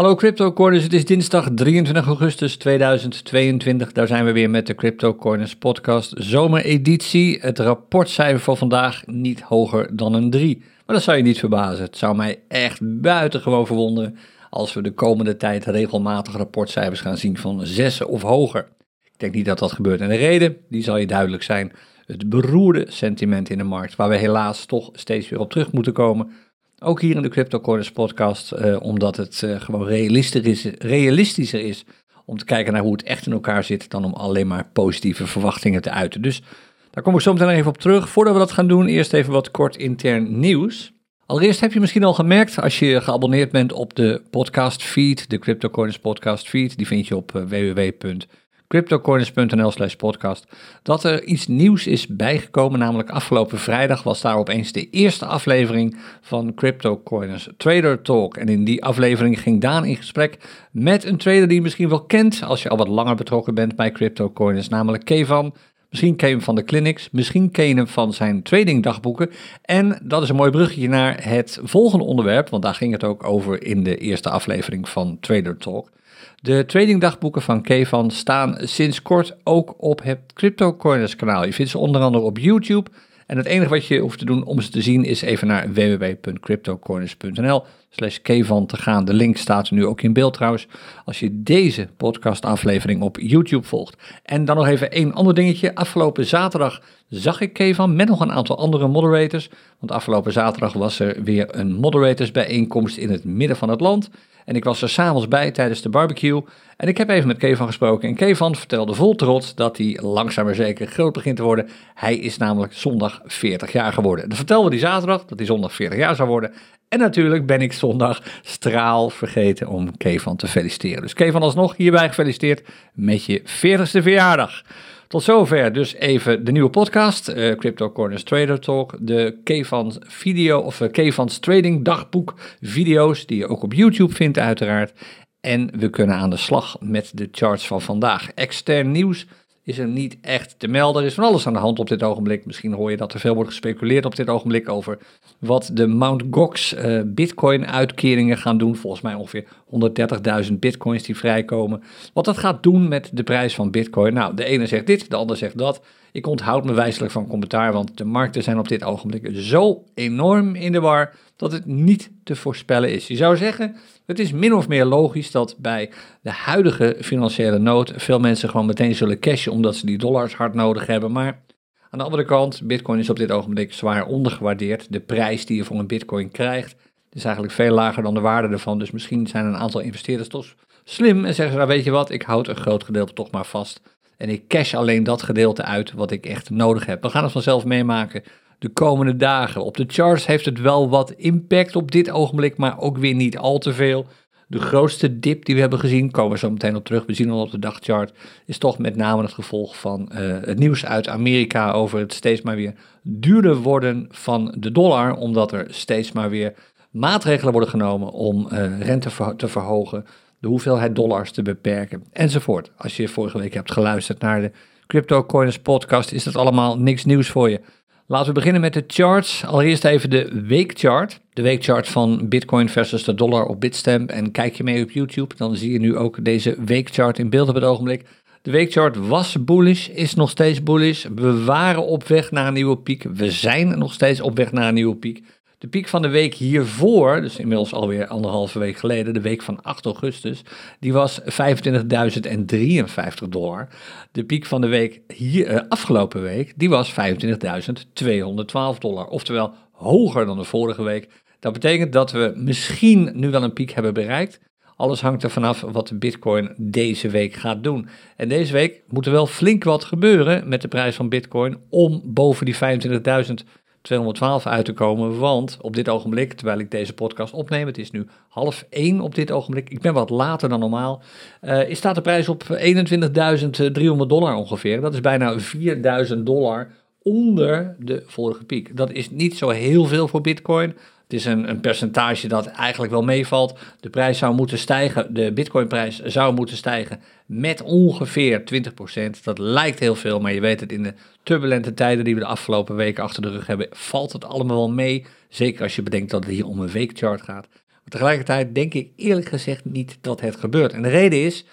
Hallo CryptoCorners, het is dinsdag 23 augustus 2022. Daar zijn we weer met de CryptoCorners podcast zomereditie. Het rapportcijfer van vandaag niet hoger dan een 3. Maar dat zou je niet verbazen. Het zou mij echt buitengewoon verwonderen als we de komende tijd regelmatig rapportcijfers gaan zien van 6 of hoger. Ik denk niet dat dat gebeurt. En de reden, die zal je duidelijk zijn. Het beroerde sentiment in de markt, waar we helaas toch steeds weer op terug moeten komen ook hier in de Crypto Corners podcast, uh, omdat het uh, gewoon realistischer is, realistischer is om te kijken naar hoe het echt in elkaar zit, dan om alleen maar positieve verwachtingen te uiten. Dus daar kom ik zo meteen even op terug. Voordat we dat gaan doen, eerst even wat kort intern nieuws. Allereerst heb je misschien al gemerkt, als je geabonneerd bent op de podcast feed, de Crypto Corners podcast feed, die vind je op uh, www cryptocoins.nl slash podcast, dat er iets nieuws is bijgekomen. Namelijk afgelopen vrijdag was daar opeens de eerste aflevering van CryptoCoiners Trader Talk. En in die aflevering ging Daan in gesprek met een trader die je misschien wel kent als je al wat langer betrokken bent bij CryptoCoiners, namelijk Kevan. Misschien ken hem van de clinics, misschien ken hem van zijn tradingdagboeken. En dat is een mooi bruggetje naar het volgende onderwerp, want daar ging het ook over in de eerste aflevering van Trader Talk. De tradingdagboeken van Kevan staan sinds kort ook op het CryptoCoiners kanaal. Je vindt ze onder andere op YouTube. En het enige wat je hoeft te doen om ze te zien is even naar www.cryptocoiners.nl slash Kevan te gaan. De link staat nu ook in beeld trouwens, als je deze podcastaflevering op YouTube volgt. En dan nog even één ander dingetje. Afgelopen zaterdag zag ik Kevan met nog een aantal andere moderators. Want afgelopen zaterdag was er weer een moderatorsbijeenkomst in het midden van het land. En ik was er s'avonds bij tijdens de barbecue. En ik heb even met Kevan gesproken. En Kevan vertelde vol trots dat hij langzaam maar zeker groot begint te worden. Hij is namelijk zondag 40 jaar geworden. Dat vertelde hij zaterdag, dat hij zondag 40 jaar zou worden. En natuurlijk ben ik zondag straal vergeten om Kevan te feliciteren. Dus Kevan alsnog hierbij gefeliciteerd met je 40ste verjaardag. Tot zover dus even de nieuwe podcast, uh, Crypto Corners Trader Talk, de Kevans video of uh, Kevans Trading Dagboek video's die je ook op YouTube vindt uiteraard. En we kunnen aan de slag met de charts van vandaag. Extern nieuws is er niet echt te melden. Er is van alles aan de hand op dit ogenblik. Misschien hoor je dat er veel wordt gespeculeerd op dit ogenblik over wat de Mt. Gox uh, bitcoin uitkeringen gaan doen. Volgens mij ongeveer 130.000 bitcoins die vrijkomen. Wat dat gaat doen met de prijs van bitcoin. Nou, de ene zegt dit, de ander zegt dat. Ik onthoud me wijselijk van commentaar, want de markten zijn op dit ogenblik zo enorm in de war dat het niet te voorspellen is. Je zou zeggen, het is min of meer logisch dat bij de huidige financiële nood veel mensen gewoon meteen zullen cashen omdat ze die dollars hard nodig hebben. Maar aan de andere kant, bitcoin is op dit ogenblik zwaar ondergewaardeerd. De prijs die je voor een bitcoin krijgt is eigenlijk veel lager dan de waarde ervan. Dus misschien zijn een aantal investeerders toch slim en zeggen ze, nou weet je wat, ik houd een groot gedeelte toch maar vast. En ik cash alleen dat gedeelte uit wat ik echt nodig heb. We gaan het vanzelf meemaken de komende dagen. Op de charts heeft het wel wat impact op dit ogenblik, maar ook weer niet al te veel. De grootste dip die we hebben gezien, komen we zo meteen op terug, we zien al op de dagchart, is toch met name het gevolg van uh, het nieuws uit Amerika over het steeds maar weer duurder worden van de dollar, omdat er steeds maar weer maatregelen worden genomen om uh, rente te verhogen, de hoeveelheid dollars te beperken, enzovoort. Als je vorige week hebt geluisterd naar de Crypto Coins podcast, is dat allemaal niks nieuws voor je. Laten we beginnen met de charts. Allereerst even de weekchart. De weekchart van Bitcoin versus de dollar op Bitstamp. En kijk je mee op YouTube, dan zie je nu ook deze weekchart in beeld op het ogenblik. De weekchart was bullish, is nog steeds bullish. We waren op weg naar een nieuwe piek. We zijn nog steeds op weg naar een nieuwe piek. De piek van de week hiervoor, dus inmiddels alweer anderhalve week geleden, de week van 8 augustus, die was 25.053 dollar. De piek van de week hier, eh, afgelopen week, die was 25.212 dollar. Oftewel hoger dan de vorige week. Dat betekent dat we misschien nu wel een piek hebben bereikt. Alles hangt er vanaf wat de Bitcoin deze week gaat doen. En deze week moet er wel flink wat gebeuren met de prijs van Bitcoin om boven die 25.000 212 uit te komen. Want op dit ogenblik, terwijl ik deze podcast opneem, het is nu half één op dit ogenblik. Ik ben wat later dan normaal. Uh, staat de prijs op 21.300 dollar ongeveer. Dat is bijna 4.000 dollar onder de vorige piek. Dat is niet zo heel veel voor Bitcoin. Het is een, percentage dat eigenlijk wel meevalt. De prijs zou moeten stijgen, de bitcoinprijs zou moeten stijgen met ongeveer 20%. Dat lijkt heel veel, maar je weet het, in de turbulente tijden die we de afgelopen weken achter de rug hebben, valt het allemaal wel mee. Zeker als je bedenkt dat het hier om een weekchart gaat. tegelijkertijd denk ik eerlijk gezegd niet dat het gebeurt. En de reden is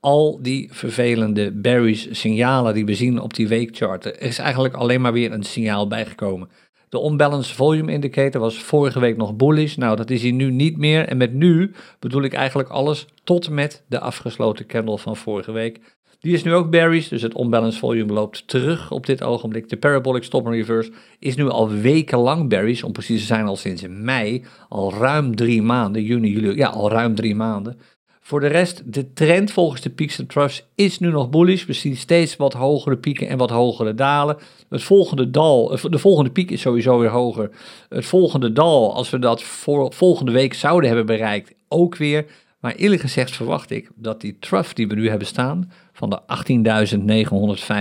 al die vervelende berries signalen die we zien op die weekchart. Er is eigenlijk alleen maar weer een signaal bijgekomen. De unbalanced volume indicator was vorige week nog bullish. Nou, dat is hij nu niet meer. En met nu bedoel ik eigenlijk alles tot met de afgesloten candle van vorige week. Die is nu ook bearish, dus het unbalanced volume loopt terug op dit ogenblik. De parabolic stop and reverse is nu al wekenlang bearish, om precies te zijn al sinds mei, al ruim drie maanden, juni, juli, ja, al ruim drie maanden. Voor de rest, de trend volgens de peaks en troughs is nu nog bullish. We zien steeds wat hogere pieken en wat hogere dalen. Het volgende dal, eh, de volgende piek is sowieso weer hoger. Het volgende dal, als we dat voor, volgende week zouden hebben bereikt, ook weer. Maar eerlijk gezegd verwacht ik dat die trough die we nu hebben staan, van de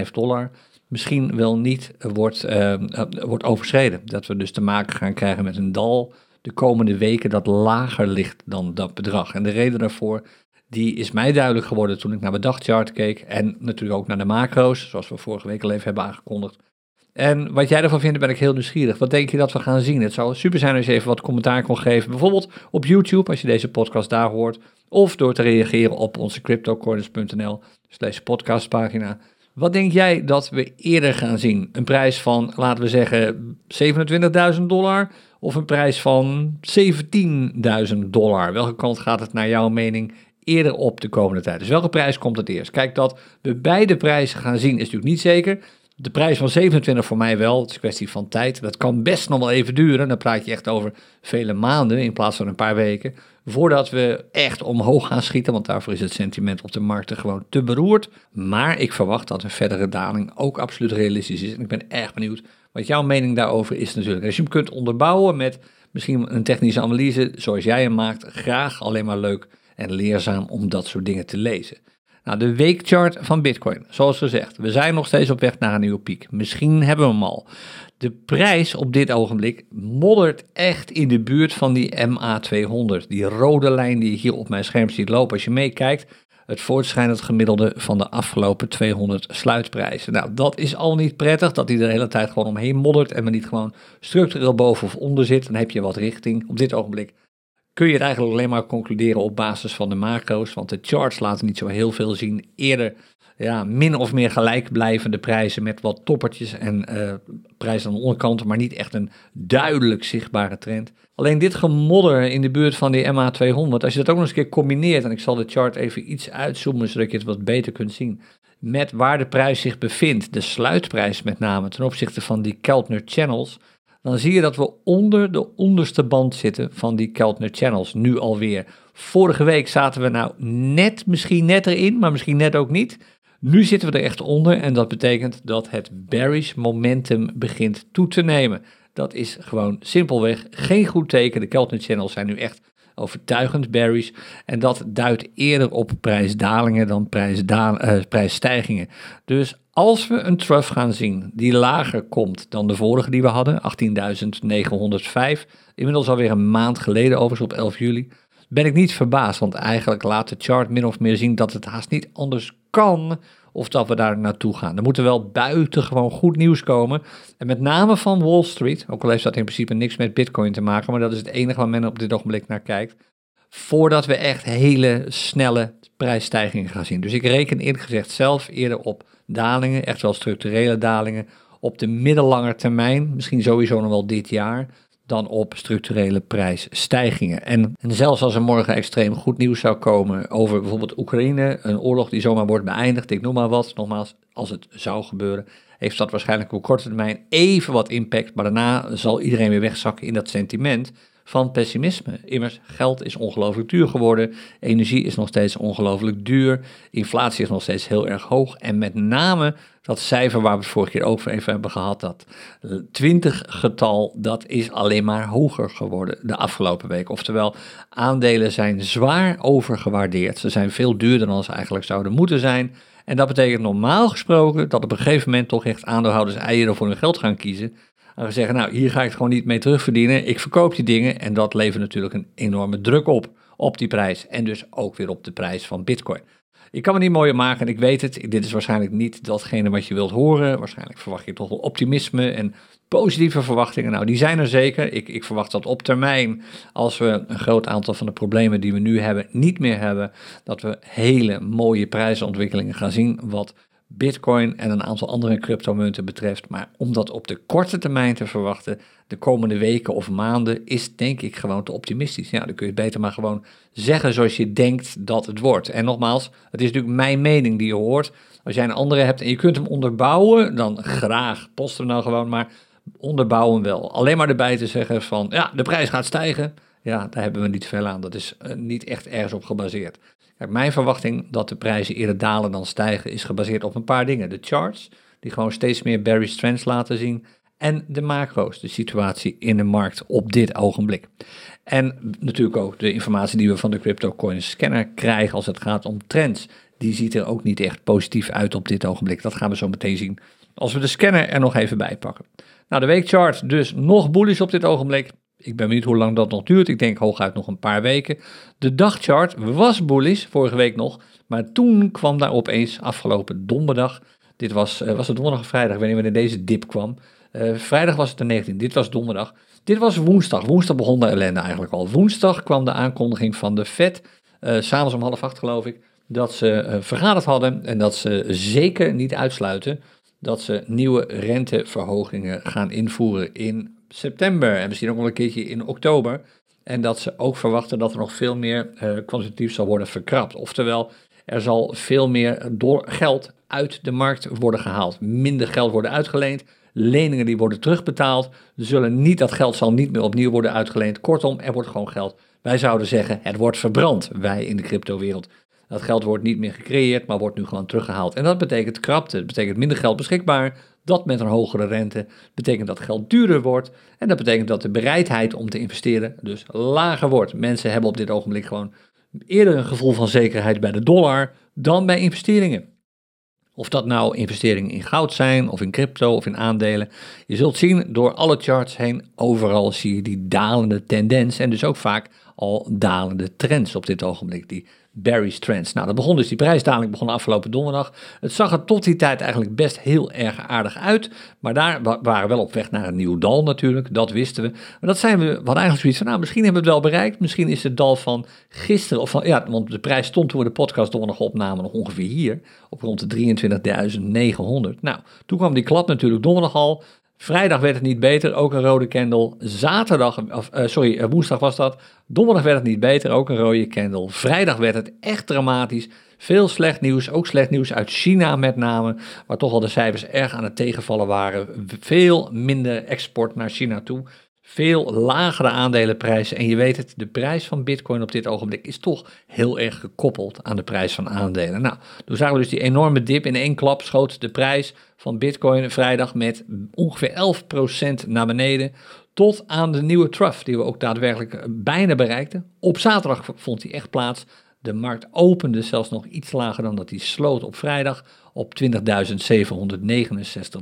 18.905 dollar, misschien wel niet wordt, uh, wordt overschreden. Dat we dus te maken gaan krijgen met een dal de komende weken dat lager ligt dan dat bedrag. En de reden daarvoor, die is mij duidelijk geworden toen ik naar mijn dagchart keek en natuurlijk ook naar de macro's, zoals we vorige week al even hebben aangekondigd. En wat jij ervan vindt, ben ik heel nieuwsgierig. Wat denk je dat we gaan zien? Het zou super zijn als je even wat commentaar kon geven. Bijvoorbeeld op YouTube, als je deze podcast daar hoort. Of door te reageren op onze cryptocorners.nl slash podcastpagina. Wat denk jij dat we eerder gaan zien? Een prijs van, laten we zeggen, 27.000 dollar of een prijs van 17.000 dollar? Welke kant gaat het naar jouw mening eerder op de komende tijd? Dus welke prijs komt het eerst? Kijk, dat we beide prijzen gaan zien is natuurlijk niet zeker. De prijs van 27 voor mij wel, het is kwestie van tijd. Dat kan best nog wel even duren. Dan praat je echt over vele maanden in plaats van een paar weken. Voordat we echt omhoog gaan schieten, want daarvoor is het sentiment op de markten gewoon te beroerd. Maar ik verwacht dat een verdere daling ook absoluut realistisch is. En ik ben erg benieuwd wat jouw mening daarover is natuurlijk. Als je hem kunt onderbouwen met misschien een technische analyse zoals jij hem maakt, graag alleen maar leuk en leerzaam om dat soort dingen te lezen. Nou, de weekchart van Bitcoin, zoals gezegd, we zijn nog steeds op weg naar een nieuwe piek. Misschien hebben we hem al. De prijs op dit ogenblik moddert echt in de buurt van die MA200. Die rode lijn die je hier op mijn scherm ziet lopen. Als je meekijkt, het voortschrijdend gemiddelde van de afgelopen 200 sluitprijzen. Nou, dat is al niet prettig, dat die er de hele tijd gewoon omheen moddert en maar niet gewoon structureel boven of onder zit. Dan heb je wat richting. Op dit ogenblik kun je het eigenlijk alleen maar concluderen op basis van de macro's, want de charts laten niet zo heel veel zien. Eerder ja, min of meer gelijkblijvende prijzen met wat toppertjes en uh, prijzen aan de onderkant, maar niet echt een duidelijk zichtbare trend. Alleen dit gemodder in de buurt van die MA200, als je dat ook nog eens een keer combineert, en ik zal de chart even iets uitzoomen zodat je het wat beter kunt zien, met waar de prijs zich bevindt, de sluitprijs met name ten opzichte van die Keltner Channels, dan zie je dat we onder de onderste band zitten van die Keltner Channels, nu alweer. Vorige week zaten we nou net, misschien net erin, maar misschien net ook niet. Nu zitten we er echt onder en dat betekent dat het bearish momentum begint toe te nemen. Dat is gewoon simpelweg geen goed teken. De Keltner Channels zijn nu echt overtuigend bearish. En dat duidt eerder op prijsdalingen dan uh, prijsstijgingen. Dus als we een trough gaan zien die lager komt dan de vorige die we hadden, 18.905, inmiddels alweer een maand geleden overigens op 11 juli, ben ik niet verbaasd. Want eigenlijk laat de chart min of meer zien dat het haast niet anders kan of dat we daar naartoe gaan. Er moet wel buitengewoon goed nieuws komen. En met name van Wall Street, ook al heeft dat in principe niks met Bitcoin te maken, maar dat is het enige waar men op dit ogenblik naar kijkt. Voordat we echt hele snelle prijsstijgingen gaan zien. Dus ik reken eerlijk gezegd zelf eerder op dalingen, echt wel structurele dalingen, op de middellange termijn, misschien sowieso nog wel dit jaar, dan op structurele prijsstijgingen. En, zelfs als er morgen extreem goed nieuws zou komen over bijvoorbeeld Oekraïne, een oorlog die zomaar wordt beëindigd, ik noem maar wat, nogmaals, als het zou gebeuren, heeft dat waarschijnlijk op korte termijn even wat impact, maar daarna zal iedereen weer wegzakken in dat sentiment van pessimisme. Immers, geld is ongelooflijk duur geworden, energie is nog steeds ongelooflijk duur, inflatie is nog steeds heel erg hoog en met name dat cijfer waar we het vorige keer ook even hebben gehad, dat 20 getal, dat is alleen maar hoger geworden de afgelopen week. Oftewel, aandelen zijn zwaar overgewaardeerd. Ze zijn veel duurder dan ze eigenlijk zouden moeten zijn. En dat betekent normaal gesproken dat op een gegeven moment toch echt aandeelhouders eieren voor hun geld gaan kiezen. En we zeggen, nou, hier ga ik het gewoon niet mee terugverdienen. Ik verkoop die dingen en dat levert natuurlijk een enorme druk op, op die prijs. En dus ook weer op de prijs van Bitcoin. Ik kan me niet mooier maken en ik weet het. Dit is waarschijnlijk niet datgene wat je wilt horen. Waarschijnlijk verwacht je toch wel optimisme en positieve verwachtingen. Nou, die zijn er zeker. Ik, ik verwacht dat op termijn, als we een groot aantal van de problemen die we nu hebben niet meer hebben, dat we hele mooie prijsontwikkelingen gaan zien. Wat Bitcoin en een aantal andere cryptomunten betreft. Maar om dat op de korte termijn te verwachten, de komende weken of maanden, is denk ik gewoon te optimistisch. Ja, dan kun je beter maar gewoon zeggen zoals je denkt dat het wordt. En nogmaals, het is natuurlijk mijn mening die je hoort. Als jij een andere hebt en je kunt hem onderbouwen, dan graag. Post hem nou gewoon, maar onderbouwen wel. Alleen maar erbij te zeggen van, ja, de prijs gaat stijgen. Ja, daar hebben we niet veel aan. Dat is eh, niet echt ergens op gebaseerd. Mijn verwachting dat de prijzen eerder dalen dan stijgen is gebaseerd op een paar dingen. De charts, die gewoon steeds meer bearish trends laten zien. En de macro's, de situatie in de markt op dit ogenblik. En natuurlijk ook de informatie die we van de CryptoCoin scanner krijgen als het gaat om trends. Die ziet er ook niet echt positief uit op dit ogenblik. Dat gaan we zo meteen zien als we de scanner er nog even bij pakken. Nou, de weekchart dus nog bullish op dit ogenblik. Ik ben benieuwd hoe lang dat nog duurt. Ik denk hooguit nog een paar weken. De dagchart was bullish, vorige week nog. Maar toen kwam daar opeens afgelopen donderdag. Dit was, uh, was het donderdag of vrijdag, ik weet niet wanneer deze dip kwam. Uh, vrijdag was het de 19, dit was donderdag. Dit was woensdag. Woensdag begon de ellende eigenlijk al. Woensdag kwam de aankondiging van de Fed, uh, s'avonds om half acht geloof ik, dat ze vergaderd hadden en dat ze zeker niet uitsluiten dat ze nieuwe renteverhogingen gaan invoeren in september en misschien ook wel een keertje in oktober. En dat ze ook verwachten dat er nog veel meer uh, kwantitatief zal worden verkrapt. Oftewel, er zal veel meer door geld uit de markt worden gehaald. Minder geld worden uitgeleend. Leningen die worden terugbetaald. Zullen niet, dat geld zal niet meer opnieuw worden uitgeleend. Kortom, er wordt gewoon geld. Wij zouden zeggen, het wordt verbrand, wij in de cryptowereld. Dat geld wordt niet meer gecreëerd, maar wordt nu gewoon teruggehaald. En dat betekent krapte, het betekent minder geld beschikbaar. Dat met een hogere rente betekent dat geld duurder wordt. En dat betekent dat de bereidheid om te investeren dus lager wordt. Mensen hebben op dit ogenblik gewoon eerder een gevoel van zekerheid bij de dollar dan bij investeringen. Of dat nou investeringen in goud zijn, of in crypto, of in aandelen. Je zult zien door alle charts heen, overal zie je die dalende tendens. En dus ook vaak al dalende trends op dit ogenblik. Die Barry's Trends. Nou, dat begon dus, die prijsdaling begon afgelopen donderdag. Het zag er tot die tijd eigenlijk best heel erg aardig uit. Maar daar waren we wel op weg naar een nieuw dal natuurlijk, dat wisten we. Maar dat zijn we, wat eigenlijk zoiets van, nou, misschien hebben we het wel bereikt. Misschien is het dal van gisteren, of van, ja, want de prijs stond toen we de podcast donderdag opnamen nog ongeveer hier, op rond de 23.900. Nou, toen kwam die klap natuurlijk donderdag al. Vrijdag werd het niet beter, ook een rode candle. Zaterdag, of, uh, sorry, uh, woensdag was dat. Donderdag werd het niet beter, ook een rode candle. Vrijdag werd het echt dramatisch. Veel slecht nieuws, ook slecht nieuws uit China met name, waar toch al de cijfers erg aan het tegenvallen waren. Veel minder export naar China toe veel lagere aandelenprijzen. En je weet het, de prijs van Bitcoin op dit ogenblik is toch heel erg gekoppeld aan de prijs van aandelen. Nou, toen zagen we dus die enorme dip. In één klap schoot de prijs van Bitcoin vrijdag met ongeveer 11% naar beneden. Tot aan de nieuwe trough, die we ook daadwerkelijk bijna bereikten. Op zaterdag vond die echt plaats. De markt opende zelfs nog iets lager dan dat hij sloot op vrijdag op 20.769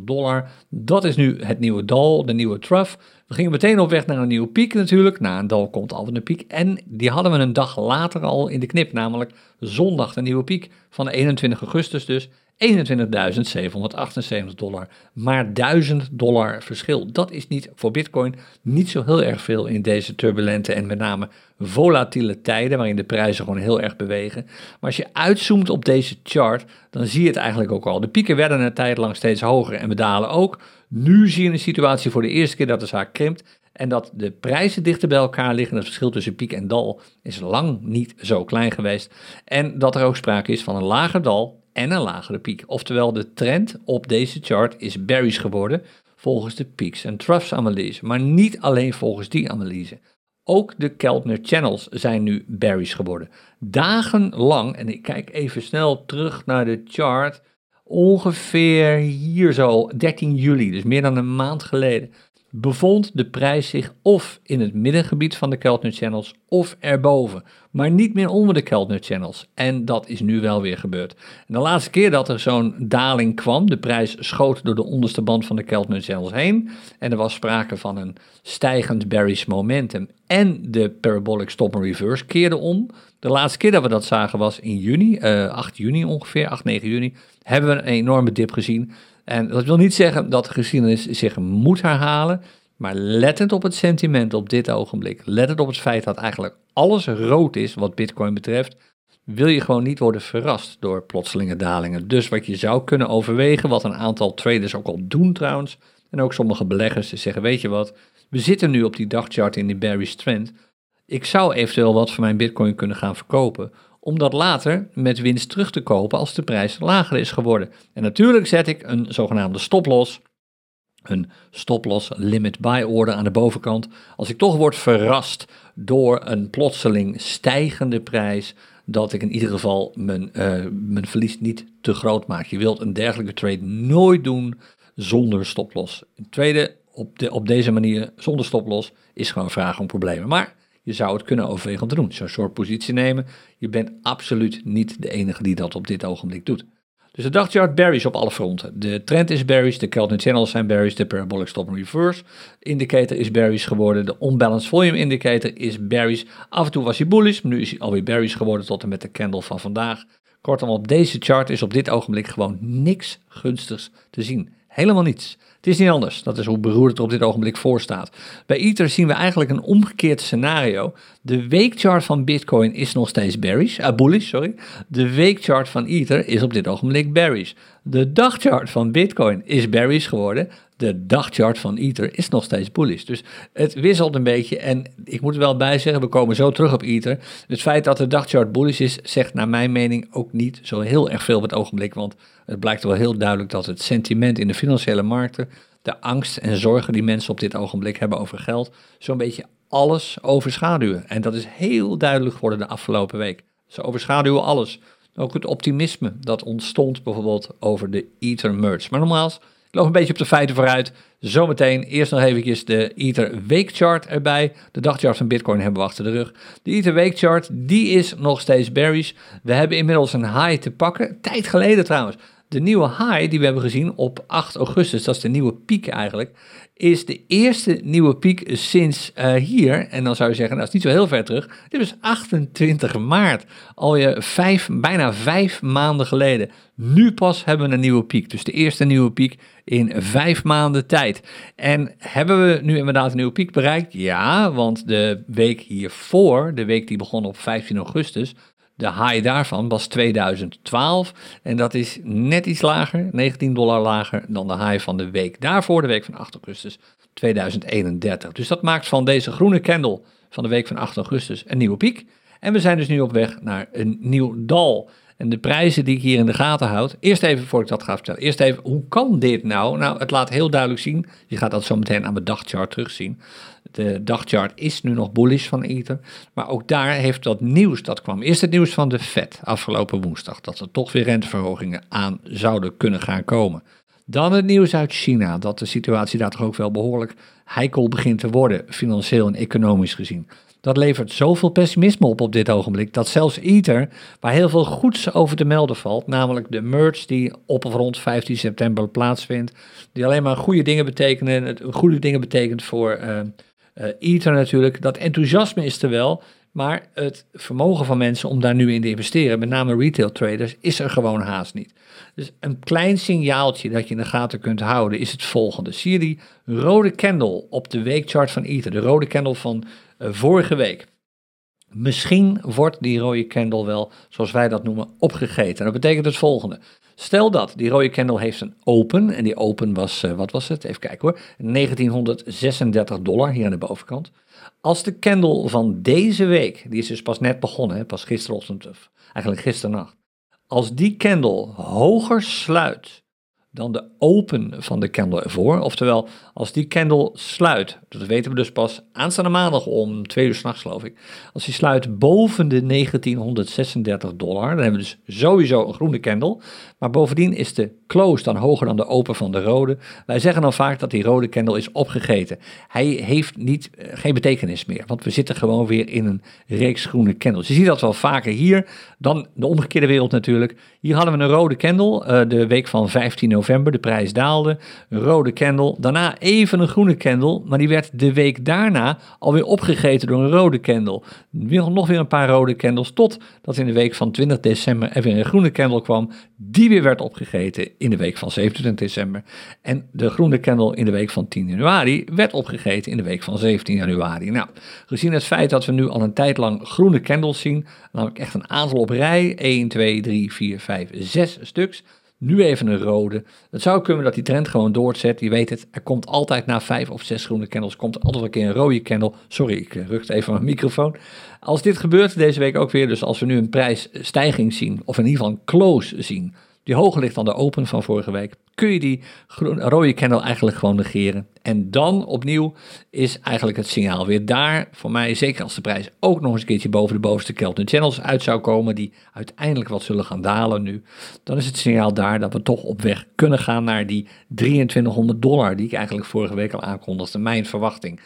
dollar. Dat is nu het nieuwe dal, de nieuwe trough. We gingen meteen op weg naar een nieuwe piek natuurlijk. Na een dal komt altijd een piek. En die hadden we een dag later al in de knip, namelijk zondag de nieuwe piek van 21 augustus dus. 21.778 dollar. Maar 1000 dollar verschil. Dat is niet voor Bitcoin niet zo heel erg veel in deze turbulente en met name volatiele tijden, waarin de prijzen gewoon heel erg bewegen. Maar als je uitzoomt op deze chart, dan zie je het eigenlijk ook al. De pieken werden een tijd lang steeds hoger en we dalen ook. Nu zie je een situatie voor de eerste keer dat de zaak krimpt. En dat de prijzen dichter bij elkaar liggen. Het verschil tussen piek en dal is lang niet zo klein geweest. En dat er ook sprake is van een lager dal en een lagere piek. Oftewel, de trend op deze chart is bearish geworden volgens de peaks en troughs analyse. Maar niet alleen volgens die analyse. Ook de Keltner channels zijn nu bearish geworden. Dagenlang, en ik kijk even snel terug naar de chart, ongeveer hier zo, 13 juli, dus meer dan een maand geleden, bevond de prijs zich of in het middengebied van de Keltner Channels of erboven, maar niet meer onder de Keltner Channels. En dat is nu wel weer gebeurd. En de laatste keer dat er zo'n daling kwam, de prijs schoot door de onderste band van de Keltner Channels heen en er was sprake van een stijgend bearish momentum en de parabolic stop and reverse keerde om. De laatste keer dat we dat zagen was in juni, uh, 8 juni ongeveer, 8, 9 juni, hebben we een enorme dip gezien. En dat wil niet zeggen dat de geschiedenis zich moet herhalen, maar lettend op het sentiment op dit ogenblik, lettend op het feit dat eigenlijk alles rood is wat Bitcoin betreft, wil je gewoon niet worden verrast door plotselinge dalingen. Dus wat je zou kunnen overwegen, wat een aantal traders ook al doen trouwens, en ook sommige beleggers zeggen, weet je wat, we zitten nu op die dagchart in die bearish trend. Ik zou eventueel wat van mijn bitcoin kunnen gaan verkopen, om dat later met winst terug te kopen als de prijs lager is geworden. En natuurlijk zet ik een zogenaamde stoploss, een stoploss limit buy order aan de bovenkant. Als ik toch word verrast door een plotseling stijgende prijs, dat ik in ieder geval mijn, uh, mijn verlies niet te groot maak. Je wilt een dergelijke trade nooit doen zonder stoploss. tweede, op, de, op deze manier zonder stoploss is gewoon een vraag om problemen. Maar je zou het kunnen overwegen om te doen. Zo'n soort positie nemen. Je bent absoluut niet de enige die dat op dit ogenblik doet. Dus de dagchart bearish op alle fronten. De trend is bearish, de Keltner channels zijn bearish, de parabolic stop and reverse indicator is bearish geworden, de unbalanced volume indicator is bearish. Af en toe was hij bullish, maar nu is hij alweer bearish geworden tot en met de candle van vandaag. Kortom, op deze chart is op dit ogenblik gewoon niks gunstigs te zien. Helemaal niets. Het is niet anders. Dat is hoe beroerd het er op dit ogenblik voor staat. Bij Ether zien we eigenlijk een omgekeerd scenario. De weekchart van Bitcoin is nog steeds bearish, uh, bullish, sorry. De weekchart van Ether is op dit ogenblik bearish. De dagchart van Bitcoin is bearish geworden. De dagchart van Ether is nog steeds bullish. Dus het wisselt een beetje. En ik moet er wel bij zeggen, we komen zo terug op Ether. Het feit dat de dagchart bullish is, zegt naar mijn mening ook niet zo heel erg veel op het ogenblik. Want het blijkt wel heel duidelijk dat het sentiment in de financiële markten, de angst en zorgen die mensen op dit ogenblik hebben over geld, zo'n beetje alles overschaduwen. En dat is heel duidelijk geworden de afgelopen week. Ze overschaduwen alles. Ook het optimisme dat ontstond bijvoorbeeld over de Ether merge. Maar nogmaals, loop een beetje op de feiten vooruit. Zometeen eerst nog eventjes de Ether weekchart erbij. De dagchart van Bitcoin hebben we achter de rug. De Ether weekchart, die is nog steeds bearish. We hebben inmiddels een high te pakken. Tijd geleden trouwens. De nieuwe high die we hebben gezien op 8 augustus, dat is de nieuwe piek eigenlijk, is de eerste nieuwe piek sinds uh, hier. En dan zou je zeggen, nou, dat is niet zo heel ver terug. Dit was 28 maart, alweer vijf, bijna vijf maanden geleden. Nu pas hebben we een nieuwe piek. Dus de eerste nieuwe piek in vijf maanden tijd. En hebben we nu inderdaad een nieuwe piek bereikt? Ja, want de week hiervoor, de week die begon op 15 augustus, de high daarvan was 2012 en dat is net iets lager, 19 dollar lager dan de high van de week daarvoor, de week van 8 augustus 2031. Dus dat maakt van deze groene candle van de week van 8 augustus een nieuwe piek. En we zijn dus nu op weg naar een nieuw dal. En de prijzen die ik hier in de gaten houd. Eerst even, voor ik dat ga vertellen. Eerst even, hoe kan dit nou? Nou, het laat heel duidelijk zien. Je gaat dat zo meteen aan mijn dagchart terugzien. De dagchart is nu nog bullish van Ether. Maar ook daar heeft dat nieuws, dat kwam eerst het nieuws van de Fed afgelopen woensdag. Dat er toch weer renteverhogingen aan zouden kunnen gaan komen. Dan het nieuws uit China, dat de situatie daar toch ook wel behoorlijk heikel begint te worden, financieel en economisch gezien. Dat levert zoveel pessimisme op op dit ogenblik, dat zelfs Ether, waar heel veel goeds over te melden valt, namelijk de merge die op of rond 15 september plaatsvindt, die alleen maar goede dingen betekenen, goede dingen betekent voor uh, uh, Ether natuurlijk. Dat enthousiasme is er wel, maar het vermogen van mensen om daar nu in te investeren, met name retail traders, is er gewoon haast niet. Dus een klein signaaltje dat je in de gaten kunt houden is het volgende. Zie je die rode candle op de weekchart van Ether, de rode candle van uh, vorige week? Misschien wordt die rode candle wel, zoals wij dat noemen, opgegeten. En dat betekent het volgende. Stel dat die rode candle heeft een open, en die open was, uh, wat was het? Even kijken hoor, 1936 dollar hier aan de bovenkant. Als de candle van deze week, die is dus pas net begonnen, hè, pas gisterochtend, of eigenlijk gisternacht. Als die candle hoger sluit dan de open van de candle ervoor. Oftewel, als die candle sluit, dat weten we dus pas aanstaande maandag om twee uur s'nachts geloof ik. Als die sluit boven de 1936 dollar, dan hebben we dus sowieso een groene candle. Maar bovendien is de close dan hoger dan de open van de rode. Wij zeggen dan vaak dat die rode candle is opgegeten. Hij heeft niet, eh, geen betekenis meer, want we zitten gewoon weer in een reeks groene candles. Je ziet dat wel vaker hier dan de omgekeerde wereld natuurlijk. Hier hadden we een rode candle uh, de week van 15 november. De prijs daalde. Een rode candle. Daarna even een groene candle. Maar die werd de week daarna alweer opgegeten door een rode candle. Nog weer een paar rode candles. Totdat in de week van 20 december er weer een groene candle kwam. Die weer werd opgegeten in de week van 27 december. En de groene candle in de week van 10 januari werd opgegeten in de week van 17 januari. Nou, gezien het feit dat we nu al een tijd lang groene candles zien. Namelijk echt een aantal op rij. 1, 2, 3, 4, 5, 6 stuks. Nu even een rode. Het zou kunnen dat die trend gewoon doorzet. Je weet het, er komt altijd na vijf of zes groene candles, komt altijd een keer een rode candle. Sorry, ik eh, rukte even mijn microfoon. Als dit gebeurt deze week ook weer, dus als we nu een prijsstijging zien, of in ieder geval een close zien, die hoger ligt dan de open van vorige week, kun je die rode candle eigenlijk gewoon negeren. En dan opnieuw is eigenlijk het signaal weer daar. Voor mij, zeker als de prijs ook nog eens een keertje boven de bovenste Kelton Channels uit zou komen, die uiteindelijk wat zullen gaan dalen nu, dan is het signaal daar dat we toch op weg kunnen gaan naar die 2300 dollar, die ik eigenlijk vorige week al aankondigde, mijn verwachting.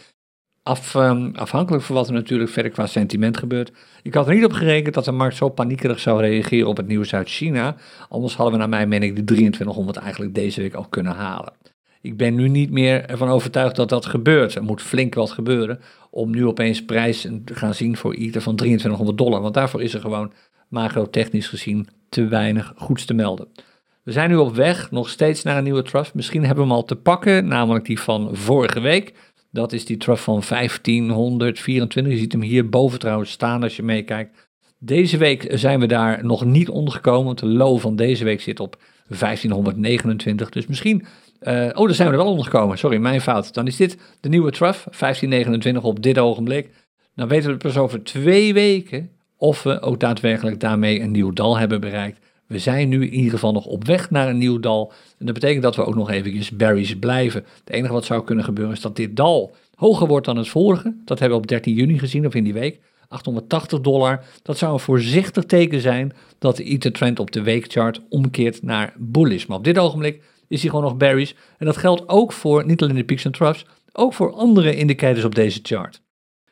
Um, afhankelijk van wat er natuurlijk verder qua sentiment gebeurt. Ik had er niet op gerekend dat de markt zo paniekerig zou reageren op het nieuws uit China. Anders hadden we naar mijn mening de 2300 eigenlijk deze week al kunnen halen. Ik ben nu niet meer ervan overtuigd dat dat gebeurt. Er moet flink wat gebeuren om nu opeens prijzen te gaan zien voor ieder van 2300 dollar. Want daarvoor is er gewoon macro-technisch gezien te weinig goeds te melden. We zijn nu op weg nog steeds naar een nieuwe trough. Misschien hebben we hem al te pakken, namelijk die van vorige week. Dat is die trough van 1524. Je ziet hem hier boven trouwens staan als je meekijkt. Deze week zijn we daar nog niet ondergekomen, de low van deze week zit op 1529. Dus misschien, uh, oh daar zijn we er wel ondergekomen, sorry, mijn fout. Dan is dit de nieuwe trough, 1529 op dit ogenblik. Dan weten we pas over twee weken of we ook daadwerkelijk daarmee een nieuw dal hebben bereikt. We zijn nu in ieder geval nog op weg naar een nieuw dal. En dat betekent dat we ook nog eventjes berries blijven. Het enige wat zou kunnen gebeuren is dat dit dal hoger wordt dan het vorige. Dat hebben we op 13 juni gezien of in die week. 880 dollar. Dat zou een voorzichtig teken zijn dat de Ether trend op de weekchart omkeert naar bullish. Maar op dit ogenblik is hij gewoon nog berries. En dat geldt ook voor niet alleen de peaks en troughs, ook voor andere indicators op deze chart.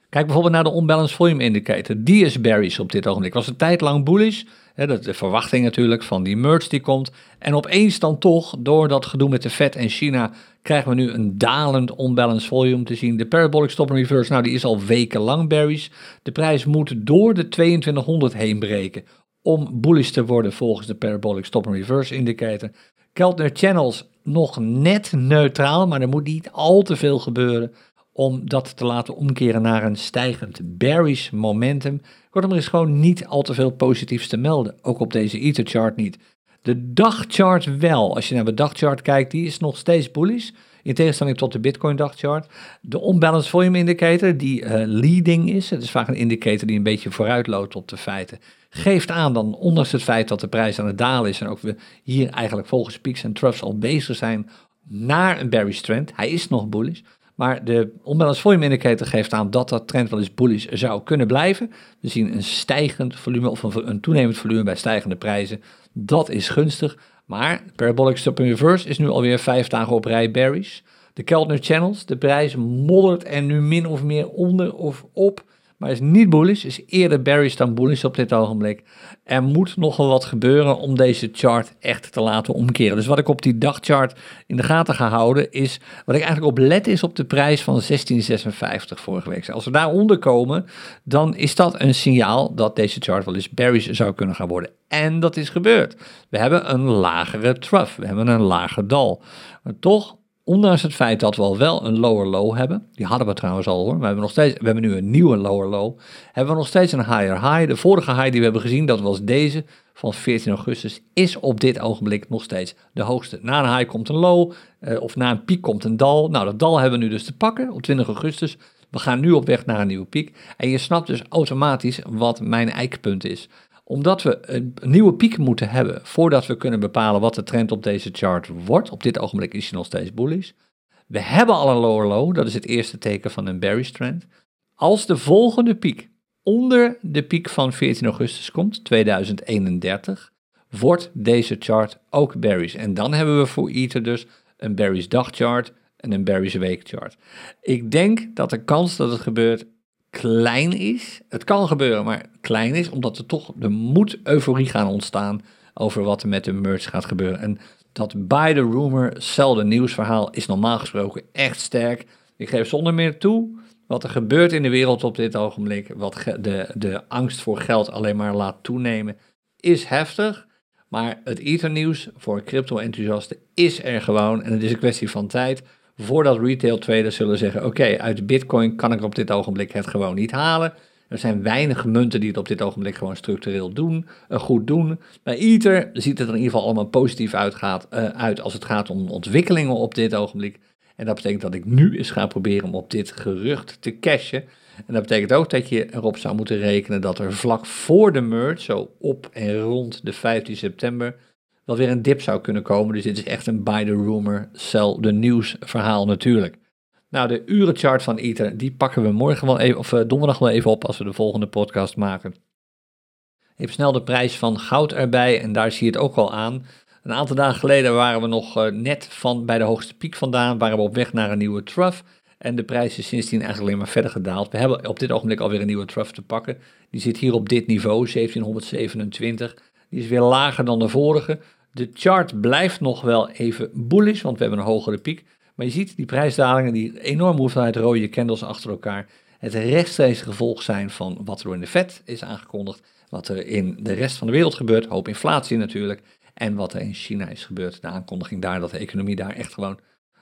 Kijk bijvoorbeeld naar de unbalanced volume indicator. Die is bearish op dit ogenblik. Was een tijd lang bullish. Dat de verwachting natuurlijk van die merge die komt. En opeens dan toch, door dat gedoe met de Fed en China, krijgen we nu een dalend unbalanced volume te zien. De parabolic stop and reverse, nou die is al wekenlang bearish. De prijs moet door de 2200 heen breken om bullish te worden volgens de parabolic stop and reverse indicator. Keltner Channels nog net neutraal, maar er moet niet al te veel gebeuren om dat te laten omkeren naar een stijgend bearish momentum. Kortom, er is gewoon niet al te veel positiefs te melden, ook op deze Ether chart niet. De dagchart wel, als je naar de dagchart kijkt, die is nog steeds bullish. In tegenstelling tot de Bitcoin dagchart. De unbalanced volume indicator, die uh, leading is, het is vaak een indicator die een beetje vooruit loopt op de feiten, geeft aan dan, ondanks het feit dat de prijs aan het dalen is en ook we hier eigenlijk volgens peaks en troughs al bezig zijn naar een bearish trend, hij is nog bullish, maar de onbalanced volume indicator geeft aan dat dat trend wel eens bullish zou kunnen blijven. We zien een stijgend volume of een, toenemend volume bij stijgende prijzen. Dat is gunstig. Maar Parabolic Stop in Reverse is nu alweer vijf dagen op rij bearish. De Keltner Channels, de prijs moddert er nu min of meer onder of op maar is niet bullish, is eerder bearish dan bullish op dit ogenblik. Er moet nogal wat gebeuren om deze chart echt te laten omkeren. Dus wat ik op die dagchart in de gaten ga houden is, wat ik eigenlijk op let is op de prijs van 1656 vorige week. Als we daaronder komen, dan is dat een signaal dat deze chart wel eens bearish zou kunnen gaan worden. En dat is gebeurd. We hebben een lagere trough, we hebben een lager dal. Maar toch Ondanks het feit dat we al wel een lower low hebben, die hadden we trouwens al hoor, we hebben, nog steeds, we hebben nu een nieuwe lower low, hebben we nog steeds een higher high. De vorige high die we hebben gezien, dat was deze van 14 augustus, is op dit ogenblik nog steeds de hoogste. Na een high komt een low, eh, of na een piek komt een dal. Nou, dat dal hebben we nu dus te pakken op 20 augustus. We gaan nu op weg naar een nieuwe piek. En je snapt dus automatisch wat mijn eikpunt is. Omdat we een nieuwe piek moeten hebben voordat we kunnen bepalen wat de trend op deze chart wordt. Op dit ogenblik is hij nog steeds bullish. We hebben al een lower low, dat is het eerste teken van een bearish trend. Als de volgende piek onder de piek van 14 augustus komt, 2031, wordt deze chart ook bearish. En dan hebben we voor Ether dus een bearish dagchart en een bearish weekchart. Ik denk dat de kans dat het gebeurt klein is. Het kan gebeuren, maar klein is, omdat er toch de moed euforie gaan ontstaan over wat er met de merge gaat gebeuren. En dat by the rumor, the nieuwsverhaal is normaal gesproken echt sterk. Ik geef zonder meer toe wat er gebeurt in de wereld op dit ogenblik, wat de, de angst voor geld alleen maar laat toenemen, is heftig. Maar het Ether-nieuws voor crypto-enthousiasten is er gewoon. En het is een kwestie van tijd voordat retail traders zullen zeggen: Oké, uit Bitcoin kan ik op dit ogenblik het gewoon niet halen. Er zijn weinig munten die het op dit ogenblik gewoon structureel doen, uh, goed doen. Bij Ether ziet het er in ieder geval allemaal positief uitgaat, uh, uit als het gaat om ontwikkelingen op dit ogenblik. En dat betekent dat ik nu eens ga proberen om op dit gerucht te cashen. En dat betekent ook dat je erop zou moeten rekenen dat er vlak voor de merge, zo op en rond de 15 september, wel weer een dip zou kunnen komen. Dus dit is echt een buy the rumor, sell the news verhaal natuurlijk. Nou, de urenchart van Ether, die pakken we morgen wel even, of uh, donderdag wel even op als we de volgende podcast maken. Even snel de prijs van goud erbij en daar zie je het ook al aan. Een aantal dagen geleden waren we nog uh, net van bij de hoogste piek vandaan, waren we op weg naar een nieuwe trough. En de prijs is sindsdien eigenlijk alleen maar verder gedaald. We hebben op dit ogenblik alweer een nieuwe trough te pakken. Die zit hier op dit niveau, 1727. Is weer lager dan de vorige. De chart blijft nog wel even bullish, want we hebben een hogere piek. Maar je ziet die prijsdalingen, die enorme hoeveelheid rode candles achter elkaar, het rechtstreeks gevolg zijn van wat er in de Fed is aangekondigd, wat er in de rest van de wereld gebeurt, hoop inflatie natuurlijk, en wat er in China is gebeurd. De aankondiging daar dat de economie daar echt gewoon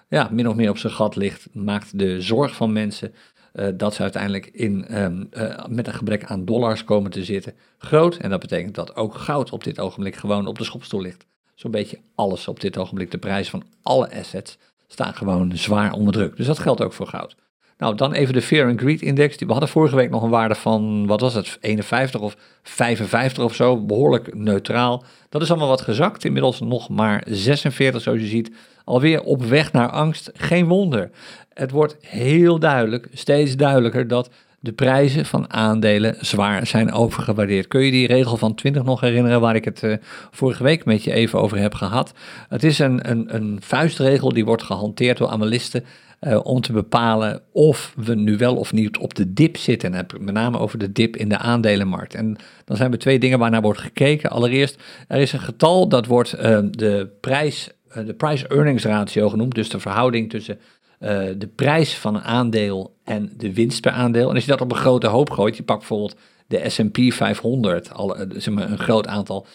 ja, min of meer op zijn gat ligt, maakt de zorg van mensen uh, dat ze uiteindelijk in, um, uh, met een gebrek aan dollars komen te zitten groot. En dat betekent dat ook goud op dit ogenblik gewoon op de schopstoel ligt. Zo'n beetje alles op dit ogenblik, de prijs van alle assets, staan gewoon zwaar onder druk. Dus dat geldt ook voor goud. Nou, dan even de Fear and Greed Index. We hadden vorige week nog een waarde van, wat was het, 51 of 55 of zo. Behoorlijk neutraal. Dat is allemaal wat gezakt. Inmiddels nog maar 46, zoals je ziet. Alweer op weg naar angst. Geen wonder. Het wordt heel duidelijk, steeds duidelijker, dat de prijzen van aandelen zwaar zijn overgewaardeerd. Kun je die regel van 20 nog herinneren waar ik het uh, vorige week met je even over heb gehad? Het is een, een, een vuistregel die wordt gehanteerd door analisten uh, om te bepalen of we nu wel of niet op de dip zitten. En heb met name over de dip in de aandelenmarkt. En dan zijn er twee dingen waarnaar wordt gekeken. Allereerst, er is een getal dat wordt uh, de prijs, de price-earnings ratio genoemd. Dus de verhouding tussen de prijs van een aandeel en de winst per aandeel. En als je dat op een grote hoop gooit, je pakt bijvoorbeeld de S&P 500, al, zeg maar een groot aantal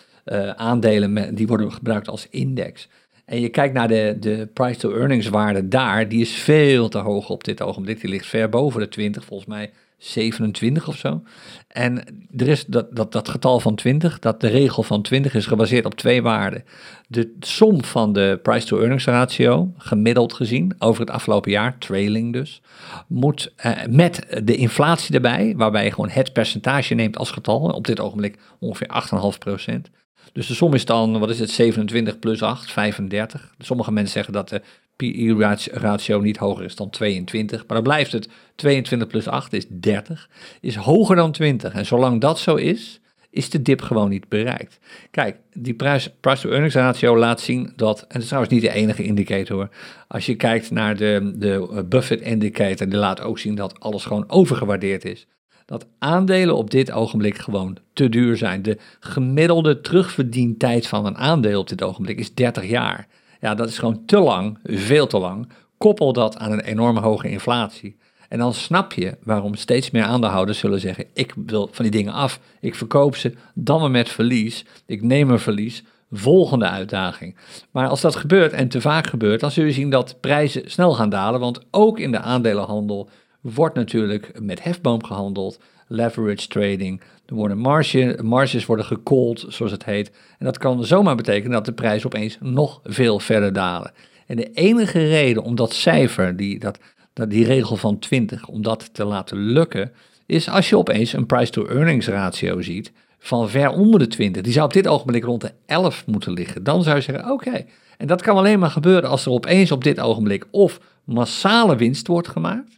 aandelen die worden gebruikt als index. En je kijkt naar de, de price-to-earnings waarde daar, die is veel te hoog op dit ogenblik. Die ligt ver boven de 20, volgens mij 27 of zo. En er is dat, dat, dat getal van 20, dat de regel van 20 is gebaseerd op twee waarden. De som van de price-to-earnings ratio, gemiddeld gezien, over het afgelopen jaar, trailing dus, moet eh, met de inflatie erbij, waarbij je gewoon het percentage neemt als getal, op dit ogenblik ongeveer 8,5 procent. Dus de som is dan, wat is het, 27 plus 8, 35. Sommige mensen zeggen dat de PE-ratio niet hoger is dan 22, maar dan blijft het 22 plus 8 is 30, is hoger dan 20. En zolang dat zo is, is de dip gewoon niet bereikt. Kijk, die price-to-earnings ratio laat zien dat, en dat is trouwens niet de enige indicator, als je kijkt naar de, de Buffett indicator, die laat ook zien dat alles gewoon overgewaardeerd is dat aandelen op dit ogenblik gewoon te duur zijn. De gemiddelde terugverdientijd van een aandeel op dit ogenblik is 30 jaar. Ja, dat is gewoon te lang, veel te lang. Koppel dat aan een enorme hoge inflatie. En dan snap je waarom steeds meer aandeelhouders zullen zeggen: Ik wil van die dingen af, ik verkoop ze, dan maar met verlies, ik neem een verlies, volgende uitdaging. Maar als dat gebeurt en te vaak gebeurt, dan zul je zien dat prijzen snel gaan dalen, want ook in de aandelenhandel wordt natuurlijk met hefboom gehandeld, leverage trading. Er worden marge, marges worden gecalled, zoals het heet. En dat kan zomaar betekenen dat de prijs opeens nog veel verder dalen. En de enige reden om dat cijfer, die, dat, dat, die regel van 20, om dat te laten lukken, is als je opeens een price-to-earnings ratio ziet van ver onder de 20. Die zou op dit ogenblik rond de 11 moeten liggen. Dan zou je zeggen, oké. En dat kan alleen maar gebeuren als er opeens op dit ogenblik of massale winst wordt gemaakt.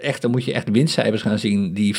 Echt, dan moet je echt winstcijfers gaan zien die 50%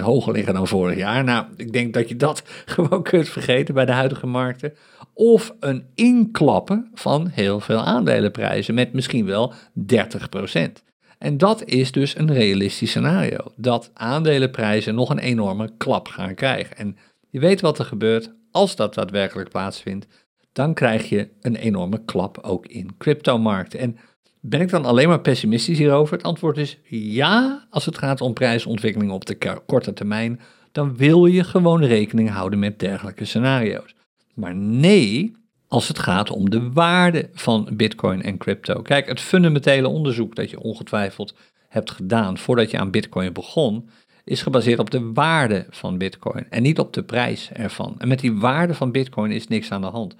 hoger liggen dan vorig jaar. Nou, ik denk dat je dat gewoon kunt vergeten bij de huidige markten. Of een inklappen van heel veel aandelenprijzen met misschien wel 30%. En dat is dus een realistisch scenario. Dat aandelenprijzen nog een enorme klap gaan krijgen. En je weet wat er gebeurt als dat daadwerkelijk plaatsvindt. Dan krijg je een enorme klap ook in cryptomarkten. En ben ik dan alleen maar pessimistisch hierover? Het antwoord is ja, als het gaat om prijsontwikkeling op de korte termijn. Dan wil je gewoon rekening houden met dergelijke scenario's. Maar nee, als het gaat om de waarde van Bitcoin en crypto. Kijk, het fundamentele onderzoek dat je ongetwijfeld hebt gedaan voordat je aan Bitcoin begon, is gebaseerd op de waarde van Bitcoin en niet op de prijs ervan. En met die waarde van Bitcoin is niks aan de hand.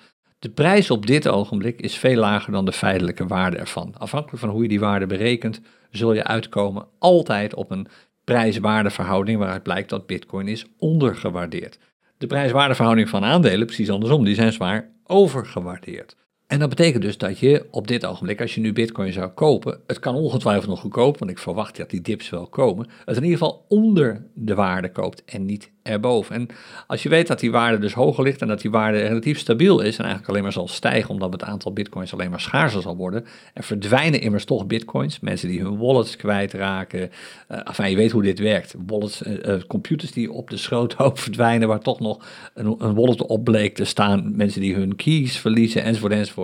De prijs op dit ogenblik is veel lager dan de feitelijke waarde ervan. Afhankelijk van hoe je die waarde berekent, zul je uitkomen altijd op een prijs-waardeverhouding waaruit blijkt dat Bitcoin is ondergewaardeerd. De prijs-waardeverhouding van aandelen, precies andersom, die zijn zwaar overgewaardeerd. En dat betekent dus dat je op dit ogenblik, als je nu bitcoin zou kopen, het kan ongetwijfeld nog goedkoop, want ik verwacht dat die dips wel komen, het in ieder geval onder de waarde koopt en niet erboven. En als je weet dat die waarde dus hoger ligt en dat die waarde relatief stabiel is en eigenlijk alleen maar zal stijgen omdat het aantal bitcoins alleen maar schaarser zal worden, er verdwijnen immers toch bitcoins, mensen die hun wallets kwijtraken, uh, enfin je weet hoe dit werkt, wallets, uh, computers die op de schroothoop verdwijnen waar toch nog een, een wallet op bleek te staan, mensen die hun keys verliezen enzovoort enzovoort.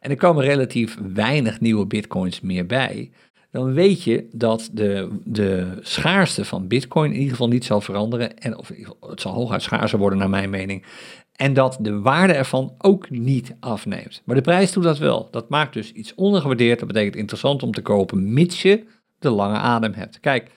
En er komen relatief weinig nieuwe bitcoins meer bij dan weet je dat de, de schaarste van Bitcoin in ieder geval niet zal veranderen. En of, het zal hooguit schaarser worden, naar mijn mening. En dat de waarde ervan ook niet afneemt. Maar de prijs doet dat wel. Dat maakt dus iets ondergewaardeerd. Dat betekent interessant om te kopen, mits je de lange adem hebt. Kijk,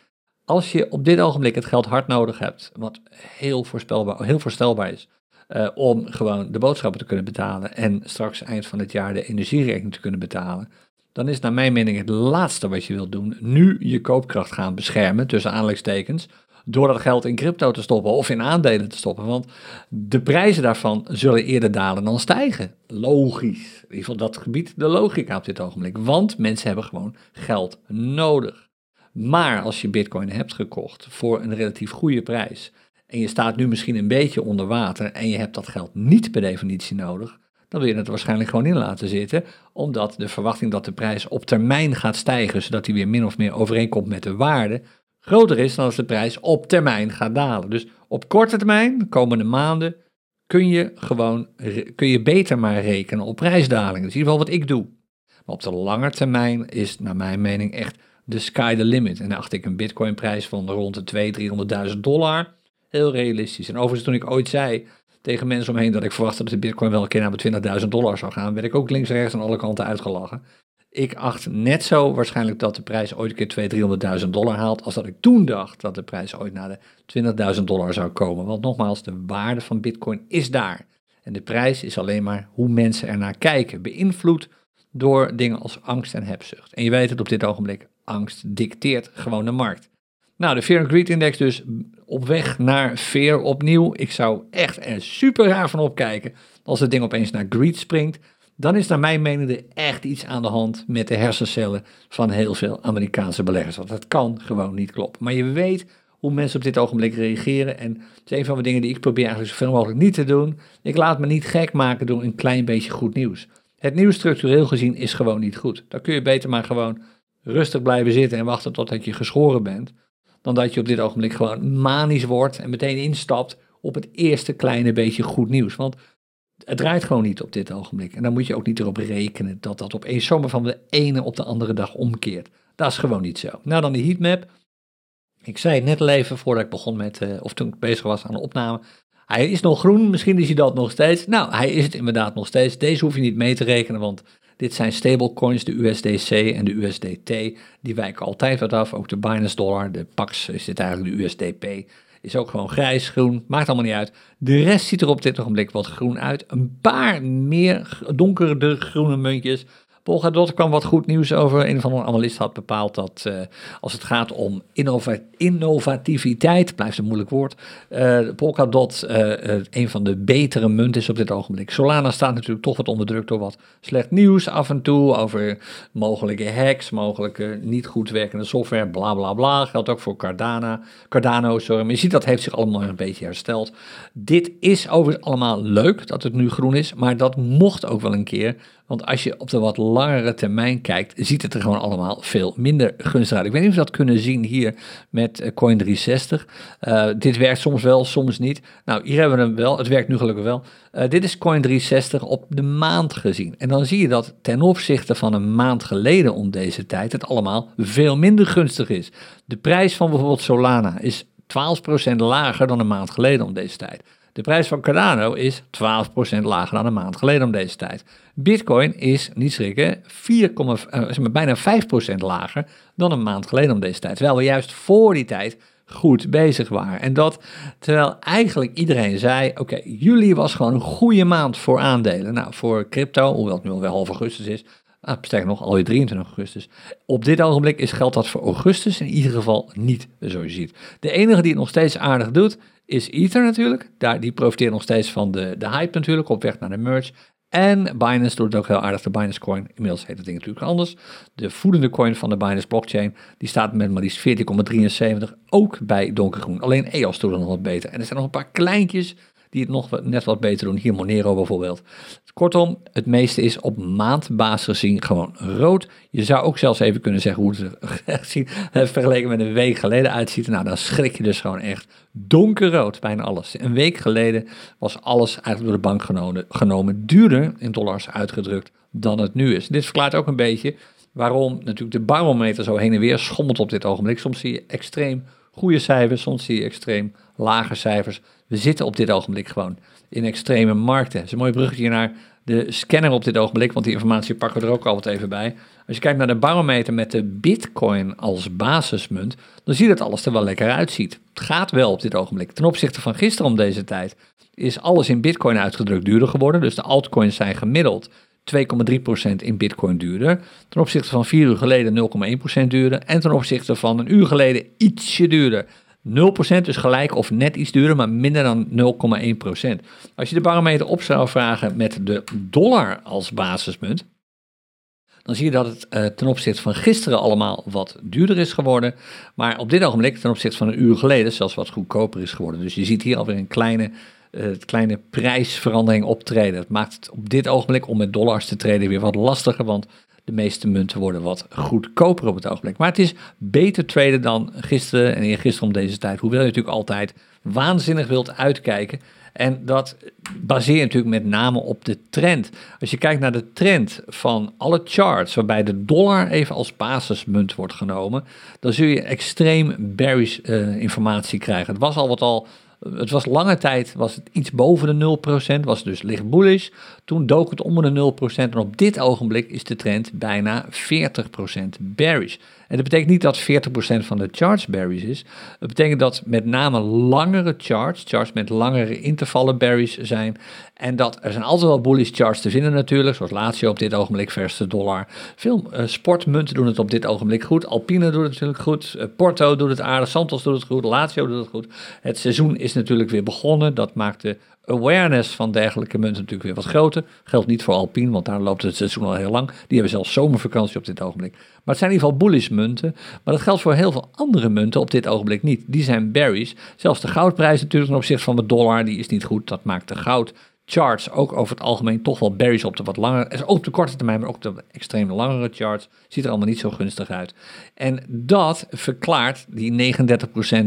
als je op dit ogenblik het geld hard nodig hebt, wat heel, voorspelbaar, heel voorstelbaar is, uh, om gewoon de boodschappen te kunnen betalen en straks eind van het jaar de energierekening te kunnen betalen, dan is naar mijn mening het laatste wat je wilt doen, nu je koopkracht gaan beschermen, tussen aanleidingstekens, door dat geld in crypto te stoppen of in aandelen te stoppen. Want de prijzen daarvan zullen eerder dalen dan stijgen. Logisch. In ieder geval dat gebied de logica op dit ogenblik. Want mensen hebben gewoon geld nodig. Maar als je bitcoin hebt gekocht voor een relatief goede prijs en je staat nu misschien een beetje onder water en je hebt dat geld niet per definitie nodig, dan wil je het waarschijnlijk gewoon in laten zitten, omdat de verwachting dat de prijs op termijn gaat stijgen, zodat die weer min of meer overeenkomt met de waarde, groter is dan als de prijs op termijn gaat dalen. Dus op korte termijn, de komende maanden, kun je gewoon kun je beter maar rekenen op prijsdalingen. Dat is in ieder geval wat ik doe. Maar op de lange termijn is naar mijn mening echt de sky the limit. En dan acht ik een bitcoinprijs van rond de 200.000, 300.000 dollar heel realistisch. En overigens toen ik ooit zei tegen mensen omheen dat ik verwachtte dat de bitcoin wel een keer naar de 20.000 dollar zou gaan, werd ik ook links en rechts aan alle kanten uitgelachen. Ik acht net zo waarschijnlijk dat de prijs ooit een keer 200.000, 300.000 dollar haalt, als dat ik toen dacht dat de prijs ooit naar de 20.000 dollar zou komen. Want nogmaals, de waarde van bitcoin is daar. En de prijs is alleen maar hoe mensen ernaar kijken, beïnvloed door dingen als angst en hebzucht. En je weet het op dit ogenblik, angst dicteert gewoon de markt. Nou, de Fear and Greed Index dus op weg naar Fear opnieuw. Ik zou echt er super raar van opkijken als het ding opeens naar Greed springt. Dan is naar mijn mening er echt iets aan de hand met de hersencellen van heel veel Amerikaanse beleggers. Want dat kan gewoon niet kloppen. Maar je weet hoe mensen op dit ogenblik reageren. En het is een van de dingen die ik probeer eigenlijk zoveel mogelijk niet te doen. Ik laat me niet gek maken door een klein beetje goed nieuws. Het nieuws structureel gezien is gewoon niet goed. Dan kun je beter maar gewoon rustig blijven zitten en wachten totdat je geschoren bent dan dat je op dit ogenblik gewoon manisch wordt en meteen instapt op het eerste kleine beetje goed nieuws. Want het draait gewoon niet op dit ogenblik. En dan moet je ook niet erop rekenen dat dat opeens zomaar van de ene op de andere dag omkeert. Dat is gewoon niet zo. Nou, dan die heatmap. Ik zei het net al even voordat ik begon met, uh, of toen ik bezig was aan de opname. Hij is nog groen, misschien is hij dat nog steeds. Nou, hij is het inderdaad nog steeds. Deze hoef je niet mee te rekenen, want dit zijn stablecoins, de USDC en de USDT. Die wijken altijd wat af. Ook de Binance Dollar, de Pax is dit eigenlijk de USDP. Is ook gewoon grijs, groen, maakt allemaal niet uit. De rest ziet er op dit ogenblik wat groen uit. Een paar meer donkere groene muntjes. Polkadot kwam wat goed nieuws over. Een van de analisten had bepaald dat uh, als het gaat om innova innovativiteit, blijft een moeilijk woord, uh, Polkadot uh, een van de betere munten is op dit ogenblik. Solana staat natuurlijk toch wat onder druk door wat slecht nieuws af en toe over mogelijke hacks, mogelijke niet goed werkende software, bla bla bla. Geldt ook voor Cardano. Cardano, sorry. Maar je ziet dat heeft zich allemaal een beetje hersteld. Dit is overigens allemaal leuk dat het nu groen is, maar dat mocht ook wel een keer. Want als je op de wat langere termijn kijkt, ziet het er gewoon allemaal veel minder gunstig uit. Ik weet niet of we dat kunnen zien hier met eh, Coin360. Uh, eh, dit werkt soms wel, soms niet. Nou, hier hebben we hem wel. Het werkt nu gelukkig wel. Uh, dit is Coin360 op de maand gezien. En dan zie je dat ten opzichte van een maand geleden om deze tijd het allemaal veel minder gunstig is. De prijs van bijvoorbeeld Solana is 12% lager dan een maand geleden om deze tijd. De prijs van Cardano is 12% lager dan een maand geleden om deze tijd. Bitcoin is, niet schrikken, 4, uh, bijna 5% lager dan een maand geleden om deze tijd. Terwijl we juist voor die tijd goed bezig waren. En dat terwijl eigenlijk iedereen zei: Oké, juli was gewoon een goede maand voor aandelen. Nou, voor crypto, hoewel het nu alweer half augustus is. Ah, sterker nog, alweer 23 augustus. Op dit ogenblik is geldt dat voor augustus in ieder geval niet, zoals je ziet. De enige die het nog steeds aardig doet, is Ether natuurlijk. Daar, die profiteert nog steeds van de, de hype natuurlijk, op weg naar de merge. En Binance doet het ook heel aardig, de Binance Coin. Inmiddels heet het ding natuurlijk anders. De voedende coin van de Binance blockchain, die staat met maar liefst 14,73 ook bij donkergroen. Alleen EOS doet het nog wat beter. En er zijn nog een paar kleintjes die het nog net wat beter doen. Hier Monero bijvoorbeeld. Kortom, het meeste is op maandbasis gezien gewoon rood. Je zou ook zelfs even kunnen zeggen hoe het er vergeleken met een week geleden uitziet. Nou, dan schrik je dus gewoon echt donkerrood, bijna alles. Een week geleden was alles eigenlijk door de bank genomen, genomen duurder in dollars uitgedrukt dan het nu is. Dit verklaart ook een beetje waarom natuurlijk de barometer zo heen en weer schommelt op dit ogenblik. Soms zie je extreem goede cijfers, soms zie je extreem lage cijfers. We zitten op dit ogenblik gewoon in extreme markten. Het is een mooi bruggetje naar de scanner op dit ogenblik, want die informatie pakken we er ook altijd even bij. Als je kijkt naar de barometer met de bitcoin als basismunt, dan zie je dat alles er wel lekker uitziet. Het gaat wel op dit ogenblik. Ten opzichte van gisteren om deze tijd is alles in bitcoin uitgedrukt duurder geworden. Dus de altcoins zijn gemiddeld 2,3% in bitcoin duurder. Ten opzichte van vier uur geleden 0,1% duurder. En ten opzichte van een uur geleden ietsje duurder. 0% is gelijk of net iets duurder, maar minder dan 0,1%. Als je de barometer op zou vragen met de dollar als basismunt, dan zie je dat het uh, ten opzichte van gisteren allemaal wat duurder is geworden. Maar op dit ogenblik, ten opzichte van een uur geleden, zelfs wat goedkoper is geworden. Dus je ziet hier alweer een kleine, kleine prijsverandering optreden. Het maakt het op dit ogenblik om met dollars te treden weer wat lastiger, want de meeste munten worden wat goedkoper op het ogenblik. Maar het is beter traden dan gisteren en eergisteren om deze tijd. Hoewel je natuurlijk altijd waanzinnig wilt uitkijken. En dat baseer je natuurlijk met name op de trend. Als je kijkt naar de trend van alle charts, waarbij de dollar even als basismunt wordt genomen, dan zul je extreem bearish uh, informatie krijgen. Het was al wat al het was lange tijd was het iets boven de 0%, was dus licht bullish. Toen dook het onder de 0% en op dit ogenblik is de trend bijna 40% bearish. En dat betekent niet dat 40% van de charts bearish is. Dat betekent dat met name langere charts, charts met langere intervallen bearish zijn. En dat er zijn altijd wel bullish charts te vinden natuurlijk, zoals Lazio op dit ogenblik versus de dollar. Veel uh, sportmunten doen het op dit ogenblik goed. Alpine doet het natuurlijk goed. Uh, Porto doet het aardig. Santos doet het goed. Lazio doet het goed. Het seizoen is natuurlijk weer begonnen. Dat maakt de awareness van dergelijke munten natuurlijk weer wat groter. Geldt niet voor Alpine, want daar loopt het seizoen al heel lang. Die hebben zelfs zomervakantie op dit ogenblik. Maar het zijn in ieder geval bullish munten. Maar dat geldt voor heel veel andere munten op dit ogenblik niet. Die zijn berries. Zelfs de goudprijs natuurlijk ten opzichte van de dollar, die is niet goed. Dat maakt de goud charts ook over het algemeen toch wel berries op de wat langere, ook op de korte termijn, maar ook de extreem langere charts, ziet er allemaal niet zo gunstig uit. En dat verklaart die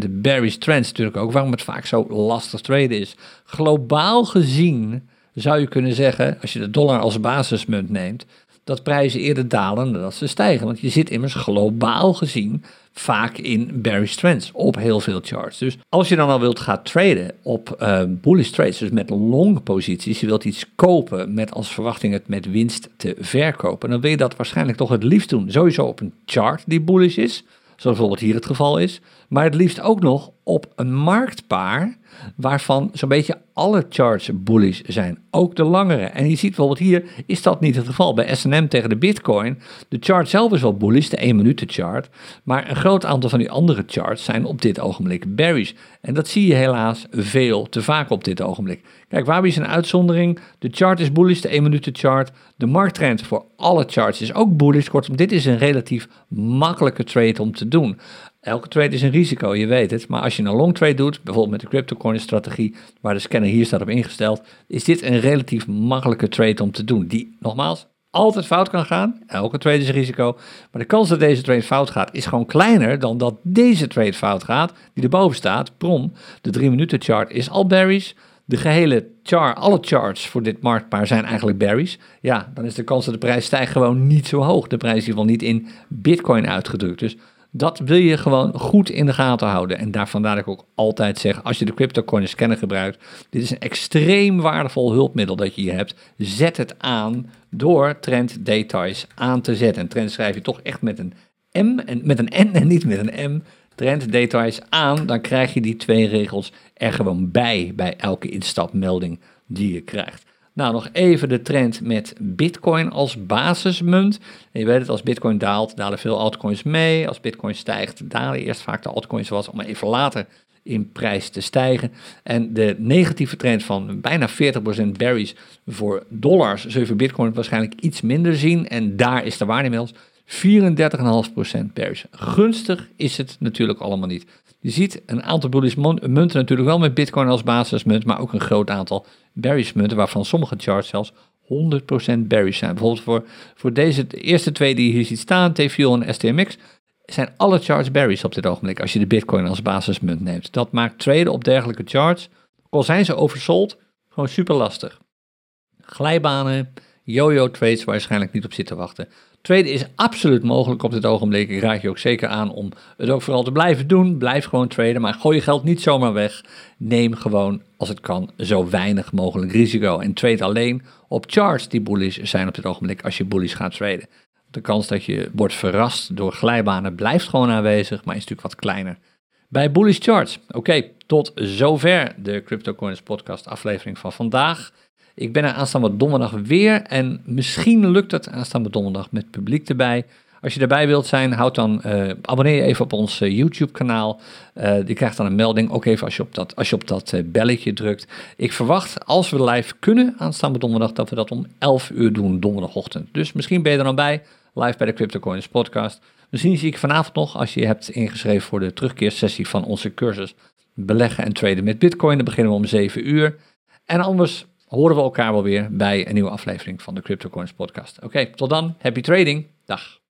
39% berries trends natuurlijk ook, waarom het vaak zo lastig traden is. Globaal gezien zou je kunnen zeggen, als je de dollar als basismunt neemt, dat prijzen eerder dalen dan dat ze stijgen. Want je zit immers globaal gezien vaak in bearish trends op heel veel charts. Dus als je dan al wilt gaan traden op uh, bullish trades, dus met long posities, je wilt iets kopen met als verwachting het met winst te verkopen, dan wil je dat waarschijnlijk toch het liefst doen. Sowieso op een chart die bullish is, zoals bijvoorbeeld hier het geval is, maar het liefst ook nog op een marktpaar waarvan zo'n beetje alle charts bullish zijn, ook de langere. En je ziet bijvoorbeeld hier, is dat niet het geval. Bij S&M tegen de Bitcoin, de chart zelf is wel bullish, de 1 minuten chart, maar een groot aantal van die andere charts zijn op dit ogenblik bearish. En dat zie je helaas veel te vaak op dit ogenblik. Kijk, Wabi is een uitzondering, de chart is bullish, de 1 minuten chart, de markttrend voor alle charts is ook bullish. Kortom, dit is een relatief makkelijke trade om te doen. Elke trade is een risico, je weet het. Maar als je een long trade doet, bijvoorbeeld met de cryptocurrency strategie, waar de scanner hier staat op ingesteld, is dit een relatief makkelijke trade om te doen. Die, nogmaals, altijd fout kan gaan. Elke trade is een risico. Maar de kans dat deze trade fout gaat, is gewoon kleiner dan dat deze trade fout gaat, die erboven staat. Prom, de 3 minuten chart is al bearish. De gehele chart, alle charts voor dit marktpaar zijn eigenlijk bearish. Ja, dan is de kans dat de prijs stijgt gewoon niet zo hoog. De prijs is ieder geval niet in bitcoin uitgedrukt. Dus dat wil je gewoon goed in de gaten houden. En daar vandaar dat ik ook altijd zeg, als je de CryptoCoin scanner gebruikt, dit is een extreem waardevol hulpmiddel dat je hier hebt. Zet het aan door trend details aan te zetten. En trend schrijf je toch echt met een M en met een N en niet met een M. Trend details aan, dan krijg je die twee regels er gewoon bij, bij elke instapmelding die je krijgt. Nou, nog even de trend met Bitcoin als basismunt. En je weet het, als Bitcoin daalt, dalen veel altcoins mee. Als Bitcoin stijgt, dalen eerst vaak de altcoins wat, om even later in prijs te stijgen. En de negatieve trend van bijna 40% berries voor dollars zul je voor Bitcoin waarschijnlijk iets minder zien. En daar is de waarde inmiddels 34,5% berries. Gunstig is het natuurlijk allemaal niet. Je ziet een aantal bullish munten natuurlijk wel met Bitcoin als basismunt, maar ook een groot aantal bearish munten, waarvan sommige charts zelfs 100% bearish zijn. Bijvoorbeeld voor, voor deze de eerste twee die je hier ziet staan, T-Fuel en STMX, zijn alle charts bearish op dit ogenblik als je de Bitcoin als basismunt neemt. Dat maakt traden op dergelijke charts, al zijn ze oversold, gewoon super lastig. Glijbanen, yo-yo trades waarschijnlijk niet op zitten wachten. Tweede is absoluut mogelijk op dit ogenblik. Ik raad je ook zeker aan om het ook vooral te blijven doen. Blijf gewoon traden, maar gooi je geld niet zomaar weg. Neem gewoon, als het kan, zo weinig mogelijk risico. En trade alleen op charts die bullish zijn op dit ogenblik als je bullish gaat traden. De kans dat je wordt verrast door glijbanen blijft gewoon aanwezig, maar is natuurlijk wat kleiner. Bij bullish charts. Oké, tot zover de CryptoCoins podcast aflevering van vandaag. Ik ben er aanstaande donderdag weer en misschien lukt het aanstaande donderdag met publiek erbij. Als je erbij wilt zijn, houd dan, uh, abonneer je even op ons uh, YouTube-kanaal. Uh, je krijgt dan een melding, ook even als je op dat, als je op dat belletje drukt. Ik verwacht, als we live kunnen aanstaande donderdag, dat we dat om 11 uur doen, donderdagochtend. Dus misschien ben je er dan bij, live bij de CryptoCoins podcast. Misschien zie ik vanavond nog, als je je hebt ingeschreven voor de terugkeersessie van onze cursus Beleggen en Traden met Bitcoin. Dan beginnen we om 7 uur. En anders horen we elkaar wel weer bij een nieuwe aflevering van de CryptoCoins podcast. Oké, tot dan. Happy trading. Dag.